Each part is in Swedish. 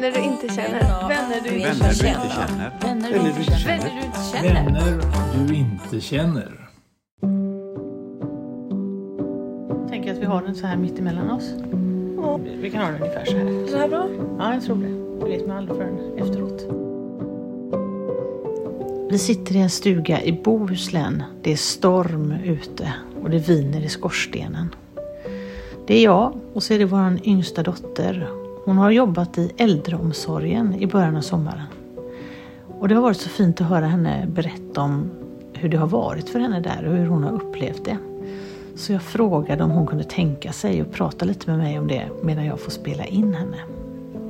Vänner du inte känner. Vänner du inte känner. Vänner Eller du inte känner. Vänner du inte känner. Tänker att vi har den så här mitt emellan oss. Vi- Vi kan ha den ungefär så här. Så här bra? Ja, jag tror det. Det vet man aldrig förrän efteråt. Vi sitter i en stuga i Bohuslän. Det är storm ute och det viner i skorstenen. Det är jag och så är det vår yngsta dotter. Hon har jobbat i äldreomsorgen i början av sommaren. Och det har varit så fint att höra henne berätta om hur det har varit för henne där och hur hon har upplevt det. Så jag frågade om hon kunde tänka sig att prata lite med mig om det medan jag får spela in henne.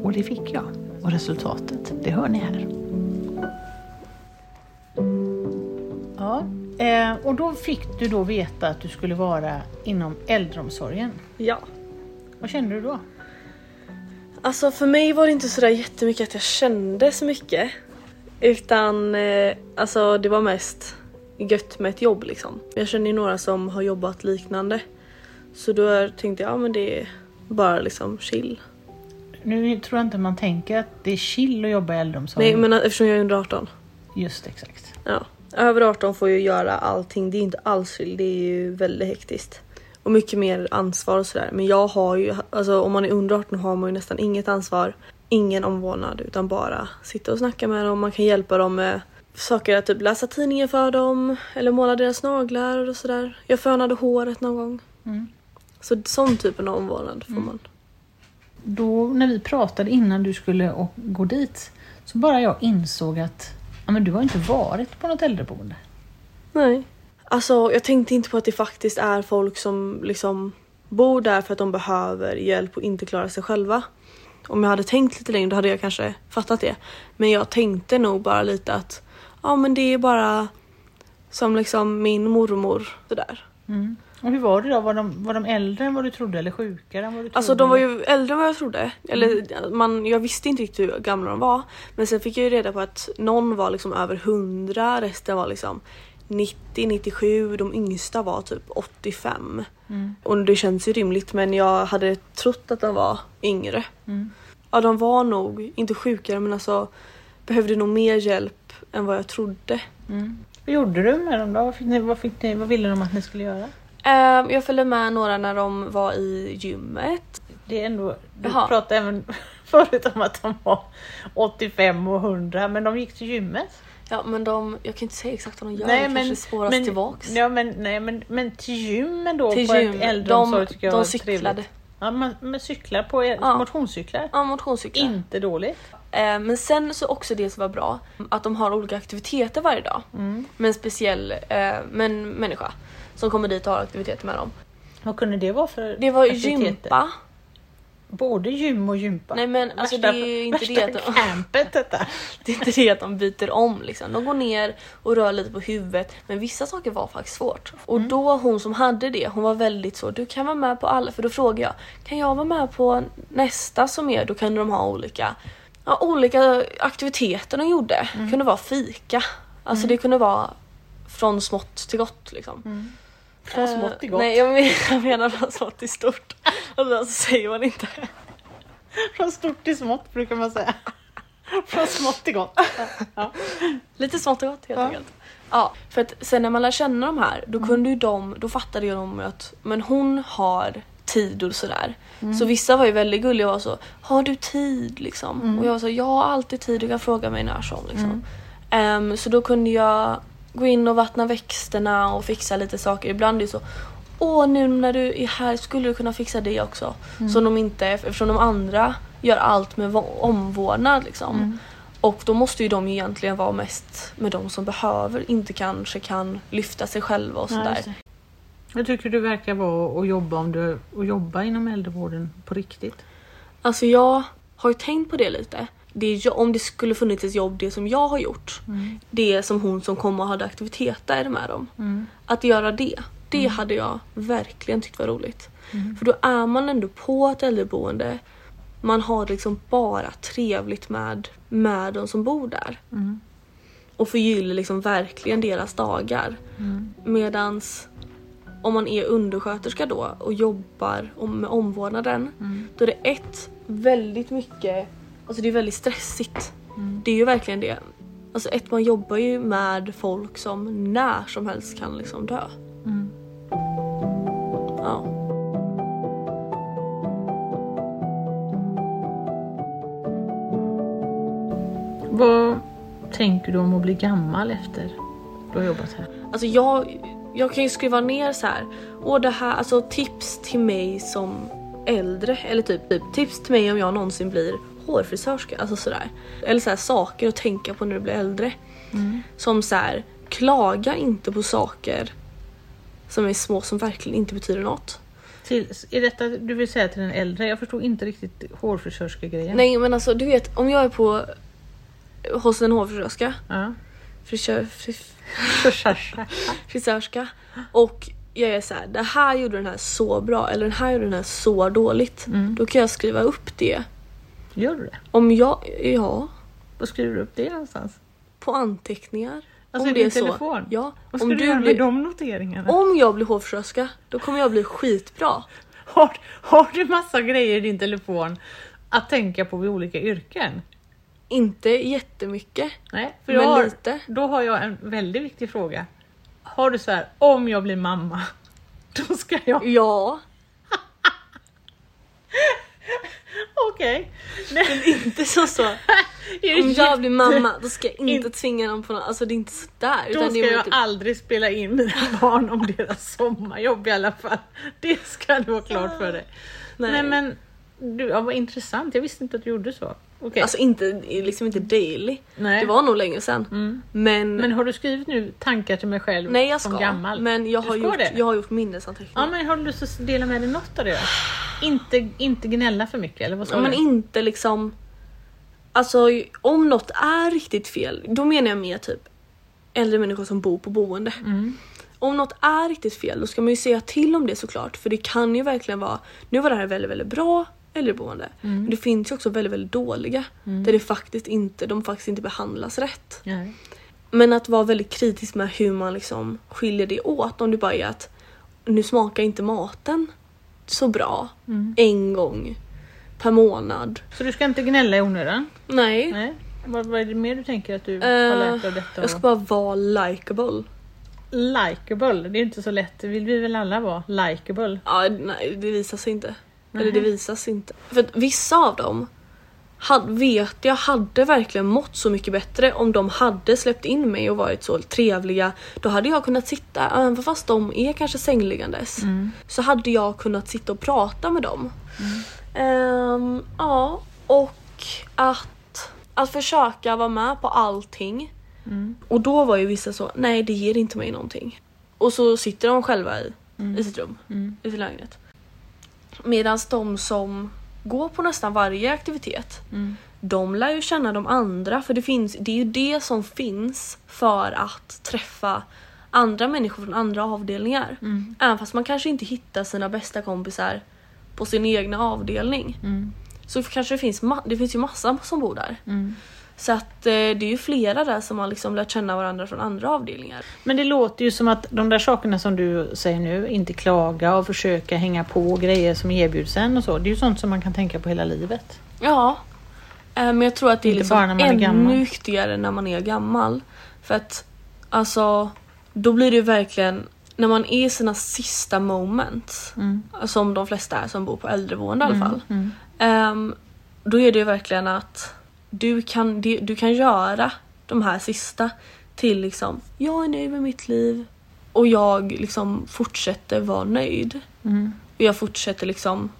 Och det fick jag. Och resultatet, det hör ni här. Ja, eh, och då fick du då veta att du skulle vara inom äldreomsorgen. Ja. Vad kände du då? Alltså för mig var det inte sådär jättemycket att jag kände så mycket. Utan eh, alltså det var mest gött med ett jobb liksom. Jag känner ju några som har jobbat liknande. Så då tänkte jag, ja men det är bara liksom chill. Nu tror jag inte man tänker att det är chill att jobba i äldreomsorgen. Nej men eftersom jag är under 18. Just exakt. Ja. Över 18 får ju göra allting. Det är inte alls chill. Det är ju väldigt hektiskt. Och mycket mer ansvar och sådär. Men jag har ju, alltså om man är under 18 har man ju nästan inget ansvar. Ingen omvårdnad utan bara sitta och snacka med dem. Man kan hjälpa dem med saker att typ läsa tidningen för dem. Eller måla deras naglar och sådär. Jag fönade håret någon gång. Mm. Så sån typen av omvårdnad får man. Då när vi pratade innan du skulle gå dit så bara jag insåg att ja, men du har inte varit på något äldreboende. Nej. Alltså jag tänkte inte på att det faktiskt är folk som liksom bor där för att de behöver hjälp och inte klarar sig själva. Om jag hade tänkt lite längre då hade jag kanske fattat det. Men jag tänkte nog bara lite att ja men det är bara som liksom min mormor sådär. Mm. Och hur var det då? Var de, var de äldre än vad du trodde eller sjukare än vad du trodde? Alltså de var ju äldre än vad jag trodde. Eller man, jag visste inte riktigt hur gamla de var. Men sen fick jag ju reda på att någon var liksom över 100, resten var liksom 90, 97, de yngsta var typ 85. Mm. Och det känns ju rimligt men jag hade trott att de var yngre. Mm. Ja de var nog, inte sjukare men alltså behövde nog mer hjälp än vad jag trodde. Mm. Vad gjorde du med dem då? Vad, fick ni, vad, fick ni, vad ville de att ni skulle göra? Ehm, jag följde med några när de var i gymmet. Det är ändå, du Jaha. pratade även förut om att de var 85 och 100 men de gick till gymmet. Ja men de, jag kan inte säga exakt vad de gör, det kanske spåras men, tillbaks. Ja, men, nej, men, men till gymmen då Till på gym. ett äldreomsorg De, tycker jag de var cyklade. trevligt. Ja, man, man cyklar på Ja. motionscyklar. Ja, motionscyklar. Inte dåligt. Eh, men sen så också det som var bra, att de har olika aktiviteter varje dag. Mm. Med en speciell eh, men, människa som kommer dit och har aktiviteter med dem. Vad kunde det vara för Det var aktiviteter? gympa. Både gym och gympa. Nej men alltså värsta, det är ju inte det att de, campet detta. det är inte det att de byter om liksom. De går ner och rör lite på huvudet. Men vissa saker var faktiskt svårt. Och Mm. då hon som hade det, hon var väldigt så, du kan vara med på alla. För då frågade jag, kan jag vara med på nästa som är? Då kunde de ha olika, ja, olika aktiviteter de gjorde. Mm. Det kunde vara fika. Alltså det kunde vara från smått till gott liksom. Mm. Från Eh, smått till gott. Nej jag menar, jag menar från smått till stort. Och sen så säger man inte. Från stort till smått brukar man säga. Från smått till gott. Ja. Lite smått och gott helt Ja. enkelt. Ja, för att sen när man lär känna de här då kunde ju de, då fattade ju de att men hon har tid och sådär. Så vissa var ju väldigt gulliga och var så Har du tid liksom? Och jag var så Jag har alltid tid, du kan fråga mig när som liksom. Ehm, så då kunde jag gå in och vattna växterna och fixa lite saker. Ibland är det så Åh nu när du är här skulle du kunna fixa det också. Som de inte, eftersom de andra gör allt med omvårdnad liksom. Och då måste ju de egentligen vara mest med de som behöver, inte kanske kan lyfta sig själva och sådär. det. Vad tycker du verkar vara att jobba, om du, att jobba inom äldrevården på riktigt? Alltså jag har ju tänkt på det lite. Det är, om det skulle funnits ett jobb, det som jag har gjort. Det som hon som kom och hade aktiviteter med dem. Mm. Att göra det, det hade jag verkligen tyckt var roligt. För då är man ändå på ett äldreboende. Man har liksom bara trevligt med, med de som bor där. Mm. Och förgyller liksom verkligen deras dagar. Mm. Medans om man är undersköterska då och jobbar med omvårdnaden. Mm. Då är det ett, väldigt mycket Alltså det är väldigt stressigt. Det är ju verkligen det. Alltså ett, man jobbar ju med folk som när som helst kan liksom dö. Mm. Ja. Vad tänker du om att bli gammal efter du har jobbat här? Alltså jag, jag kan ju skriva ner så här. Och det här, alltså tips till mig som äldre. Eller typ, typ tips till mig om jag någonsin blir hårfrisörska. Alltså sådär. Eller så här, saker att tänka på när du blir äldre. Som så här, klaga inte på saker som är små som verkligen inte betyder något. Till, är detta du vill säga till den äldre? Jag förstod inte riktigt hårfrisörska-grejen. Nej men alltså du vet om jag är på hos en hårfrisörska, Ja. frisör, fris, Frisörska. frisörska och jag är så här, det här gjorde den här så bra eller den här gjorde den här så dåligt. Mm. Då kan jag skriva upp det. Gör du det? Om jag, ja, Vad skriver du upp det någonstans? på anteckningar. Alltså om det är så. telefon? Ja, Vad ska om du, du göra med de noteringarna? om jag blir hårfrisörska då kommer jag bli skitbra. Har, har du massa grejer i din telefon att tänka på vid olika yrken? Inte jättemycket, Nej, för men har, lite. då har jag en väldigt viktig fråga. Har du så här, om jag blir mamma, då ska jag... Ja, Okej. Nej, inte så så. Om jag blir mamma då ska jag inte inte- tvinga någon på något. Alltså det är inte sådär. Då utan ska jag typ, aldrig spela in mina barn om deras sommarjobb i alla fall. Det ska du ha klart för dig. nej. Nej men, du, ja, vad intressant. Jag visste inte att du gjorde så. Okej. Alltså inte, liksom inte daily. Nej. Det var nog länge sedan. Mm. Men, Men har du skrivit nu tankar till mig själv nej jag som ska. gammal? Men jag har, ska gjort, det? jag har gjort minnesanteckningar. Ja men har du lust att dela med dig något av det? Inte, inte gnälla för mycket eller vad sa Ja, men du? inte liksom... Alltså om något är riktigt fel, då menar jag mer typ äldre människor som bor på boende. Mm. Om något är riktigt fel då ska man ju säga till om det såklart. För det kan ju verkligen vara, nu var det här väldigt, väldigt bra äldreboende. Mm. Men det finns ju också väldigt, väldigt dåliga. Där det faktiskt inte, de faktiskt inte behandlas rätt. Nej. Men att vara väldigt kritisk med hur man liksom skiljer det åt. Om det bara är att nu smakar inte maten så bra Mm. en gång per månad. Så du ska inte gnälla i onödan? Nej. Nej. Vad, vad är det mer du tänker att du har Eh, lärt dig av detta? Jag ska bara vara likable. Likeable, det är inte så lätt. Det vill vi väl alla vara? Likeable. Ja, nej, det visar sig inte. Eller Nej. det visas inte. För att vissa av dem hade, vet jag hade verkligen mått så mycket bättre om de hade släppt in mig och varit så trevliga. Då hade jag kunnat sitta, även fast de är kanske sängliggandes, Mm. så hade jag kunnat sitta och prata med dem. Ehm, ja, och att, att försöka vara med på allting. Mm. Och då var ju vissa så, nej det ger inte mig någonting. Och så sitter de själva i, i sitt rum, Mm. i sin lägenhet. Medan de som går på nästan varje aktivitet, Mm. de lär ju känna de andra för det, finns, det är ju det som finns för att träffa andra människor från andra avdelningar. Mm. Även fast man kanske inte hittar sina bästa kompisar på sin egna avdelning. Så kanske det finns, det finns ju massa som bor där. Mm. Så att eh, det är ju flera där som har liksom lärt känna varandra från andra avdelningar. Men det låter ju som att de där sakerna som du säger nu, inte klaga och försöka hänga på grejer som erbjuds en och så. Det är ju sånt som man kan tänka på hela livet. Ja. Eh, Men jag tror att det är liksom är ännu gammal. viktigare när man är gammal. För att alltså, då blir det verkligen när man är i sina sista moments, Mm. som de flesta är som bor på äldreboende i alla fall. Mm. Ehm, då är det ju verkligen att du kan, du kan göra de här sista till liksom, jag är nöjd med mitt liv och jag liksom fortsätter vara nöjd. Mm. Och jag fortsätter liksom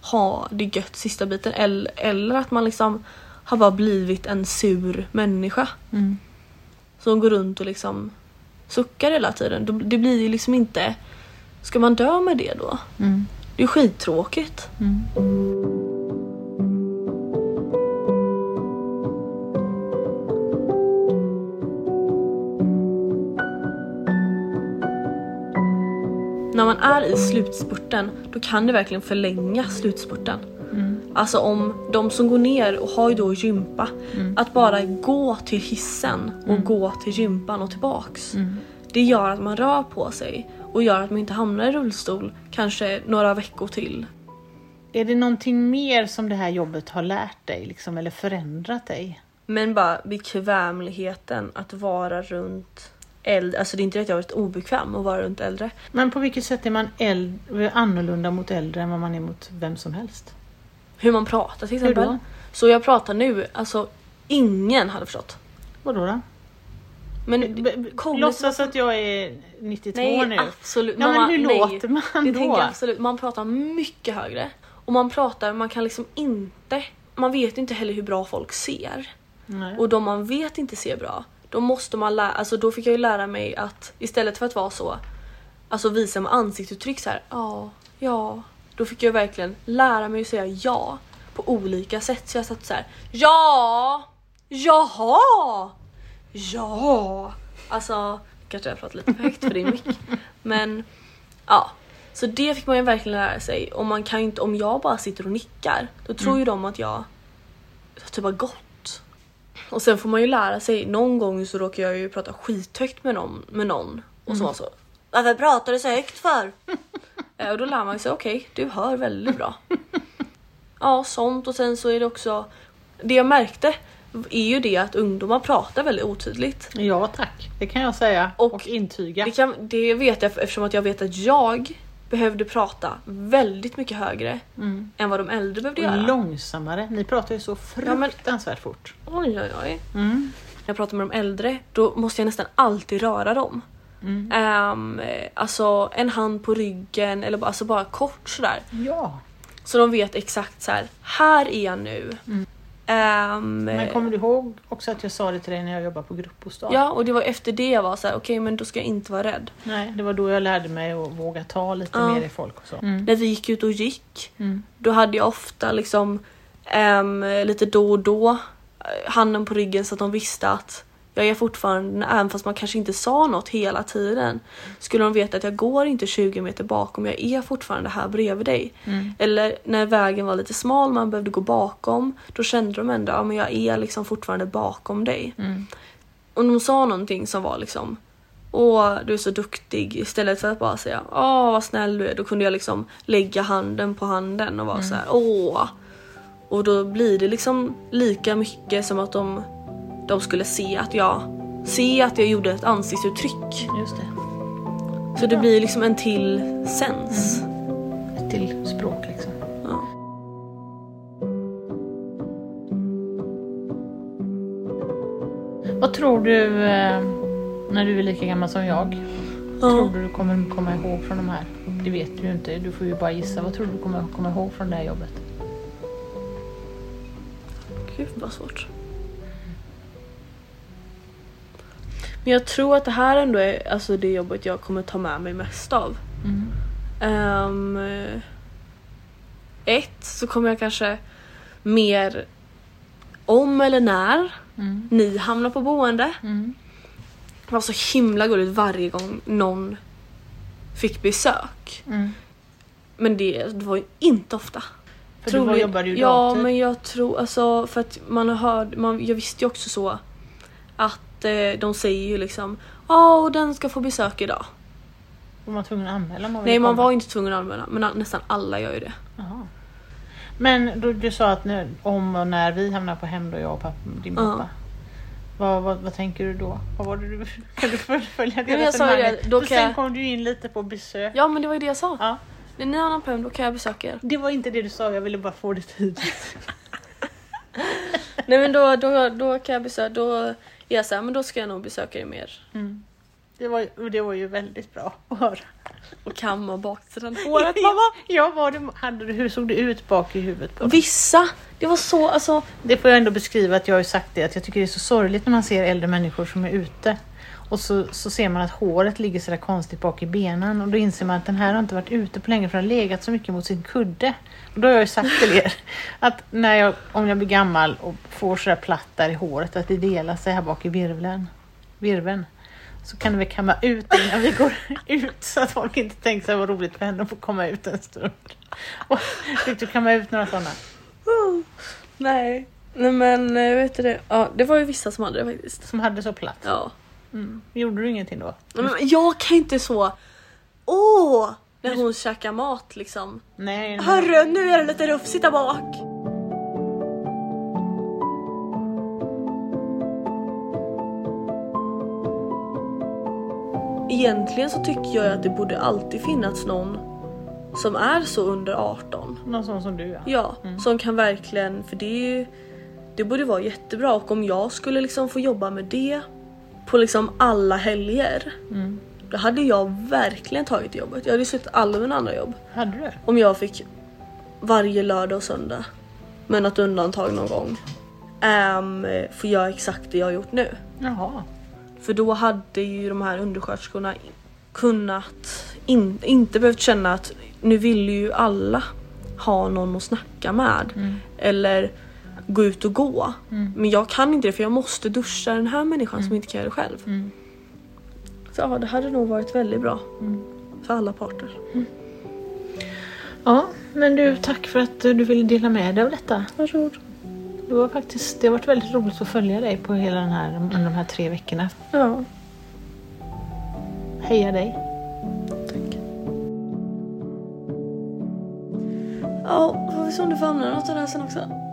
ha det gött sista biten. Eller, eller att man liksom har bara blivit en sur människa. Mm. Som går runt och liksom suckar hela tiden. Det blir ju liksom inte... Ska man dö med det då? Mm. Det är skittråkigt. Mm. När man är i slutspurten då kan det verkligen förlänga slutspurten. Mm. Alltså om de som går ner och har ju då gympa, Mm. att bara gå till hissen och gå till gympan och tillbaks. Mm. Det gör att man rör på sig och gör att man inte hamnar i rullstol kanske några veckor till. Är det någonting mer som det här jobbet har lärt dig liksom, eller förändrat dig? Men bara bekvämligheten att vara runt äldre. Alltså det är inte att jag har varit obekväm att vara runt äldre. Men på vilket sätt är man äldre, annorlunda mot äldre än vad man är mot vem som helst? Hur man pratar till Hur exempel. då? Så jag pratar nu, alltså ingen hade förstått. Vadå då? Men B- Låtsas att jag är 92 Nej nu. absolut. Ja, men hur nej. låter man då? jag absolut. Man pratar mycket högre. Och man pratar, man kan liksom inte... Man vet inte heller hur bra folk ser. Nej. Och de man vet inte ser bra, då måste man lära, alltså då fick jag ju lära mig att istället för att vara så, alltså visa med ansiktsuttryck så här, ja, ja, då fick jag verkligen lära mig att säga ja på olika sätt. Så jag satt så här, ja, jaha, ja. Alltså, kanske jag pratar lite för högt för din mick. Men ja, så det fick man ju verkligen lära sig. Och man kan ju inte, om jag bara sitter och nickar, då tror ju de att jag typ har gått. Och sen får man ju lära sig, någon gång så råkar jag ju prata skithögt med någon, med någon och så var så Varför pratar du så högt för? Eh, och då lär man sig, okej du hör väldigt bra. Ja sånt och sen så är det också Det jag märkte är ju det att ungdomar pratar väldigt otydligt. Ja tack, det kan jag säga och, Och intyga. Det, kan, det vet jag eftersom att jag vet att jag behövde prata väldigt mycket högre Mm. än vad de äldre behövde Och göra. långsammare. Ni pratar ju så Ja, men- fruktansvärt fort. Oj oj oj. Mm. När jag pratar med de äldre, då måste jag nästan alltid röra dem. Mm. Eh, alltså en hand på ryggen eller bara, alltså bara kort sådär. Ja. Så de vet exakt så här. här är jag nu. Mm. Ehm, Men kommer du ihåg också att jag sa det till dig när jag jobbade på gruppbostad? Ja och det var efter det jag var så här: okej men då ska jag inte vara rädd. Nej, det var då jag lärde mig att våga ta lite Ja. mer i folk och så. Mm. När vi gick ut och gick, Mm. då hade jag ofta liksom ehm, lite då och då eh, handen på ryggen så att de visste att jag är fortfarande, även fast man kanske inte sa något hela tiden, skulle de veta att jag går inte 20 meter bakom, jag är fortfarande här bredvid dig. Mm. Eller när vägen var lite smal, man behövde gå bakom, då kände de ändå att ja, jag är liksom fortfarande bakom dig. Mm. Om de sa någonting som var liksom Åh, du är så duktig istället för att bara säga Åh, vad snäll du är. Då kunde jag liksom lägga handen på handen och vara så här Åh. Och då blir det liksom lika mycket som att de, de skulle se att jag se att jag gjorde ett ansiktsuttryck. Just det. Så det blir liksom en till sens. Ett till språk liksom. Ja. Vad tror du, eh, när du är lika gammal som jag, Ja. tror du du kommer komma ihåg från de här? Det vet du ju inte, du får ju bara gissa. Vad tror du du kommer komma ihåg från det här jobbet? Gud vad svårt. Men jag tror att det här ändå är alltså det jobbet jag kommer ta med mig mest av. Mm. Eh, ett, så kommer jag kanske mer om eller när Mm. ni hamnar på boende. Mm. Det var så himla gulligt varje gång någon fick besök. Mm. Men det, det var ju inte ofta. För du var, jobbade ju Ja dagtid. men jag tror alltså för att man har hört, man, jag visste ju också så att eh, de säger ju liksom Ja och den ska få besök idag. Var man tvungen att anmäla man Nej man var inte tvungen att anmäla men nästan alla gör ju det. Jaha. Men du, du sa att när, om och när vi hamnar på hem då, jag och pappa, din pappa. Vad, vad, vad tänker du då? Vad var det du, kan du fullfölja det jag sa det, då För kan sen jag- kom du in lite på besök. Ja men det var ju det jag sa. Ja. När ni hamnar på hem då kan jag besöka er. Det var inte det du sa, jag ville bara få det tydligt. Nej men då, då, då kan jag besöka, då är jag såhär men då ska jag nog besöka er mer. Mm. Det, var, det var ju väldigt bra att höra. Och kamma baksidan håret mamma. Ja, var det, hade du, hur såg det ut bak i huvudet på dig? Vissa, det var så alltså. Det får jag ändå beskriva att jag har sagt det att jag tycker det är så sorgligt när man ser äldre människor som är ute och så, så ser man att håret ligger sådär konstigt bak i benen och då inser man att den här har inte varit ute på länge för den har legat så mycket mot sin kudde. Och då har jag ju sagt till er att när jag, om jag blir gammal och får sådär platt där i håret att det delar sig här bak i virveln, virveln så kan väl kamma ut innan vi går ut så att folk inte tänker sig vad roligt för henne att få komma ut en stund. Och, fick du kamma ut några sådana? Nej. Nej men eh, vet du det, ja det var ju vissa som hade det faktiskt. Som hade så platt? Ja. Mm. Gjorde du ingenting då? Men jag kan inte så, åh När hon käkar mat liksom. Nej, nej. Hörru, nu är det lite rufsigt där bak. Egentligen så tycker jag att det borde alltid finnas någon som är så under 18. Någon sån som du ja. Ja, som kan verkligen, för det är ju, det borde vara jättebra och om jag skulle liksom få jobba med det på liksom alla helger. Då hade jag verkligen tagit jobbet. Jag hade sett alla mina andra jobb. Hade du? Om jag fick varje lördag och söndag med något undantag någon gång um, få göra exakt det jag har gjort nu. Jaha. För då hade ju de här undersköterskorna kunnat in, inte behövt känna att nu vill ju alla ha någon att snacka med. Eller gå ut och gå. Men jag kan inte det för jag måste duscha den här människan som inte kan göra det själv. Så ja, det hade nog varit väldigt bra. För alla parter. Ja, men du tack för att du ville dela med dig av detta. Varsågod. Det var faktiskt, det har varit väldigt roligt att följa dig på hela den här, under de här tre veckorna. Ja, Heja dig! tack. Ja, får vi se om du får använda något av det här sen också.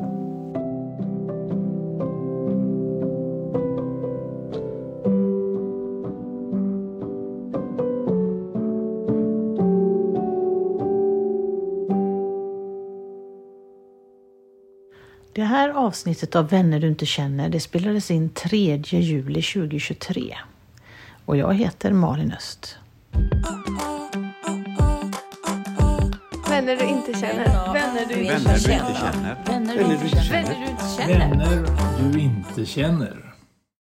Här avsnittet av Vänner du inte känner det spelades in 3 juli 2023. Och jag heter Malin Öst. Vänner du inte känner. Vänner du inte Vänner du känner. inte känner. Vänner du inte känner. Vänner du inte känner. Vänner du inte känner.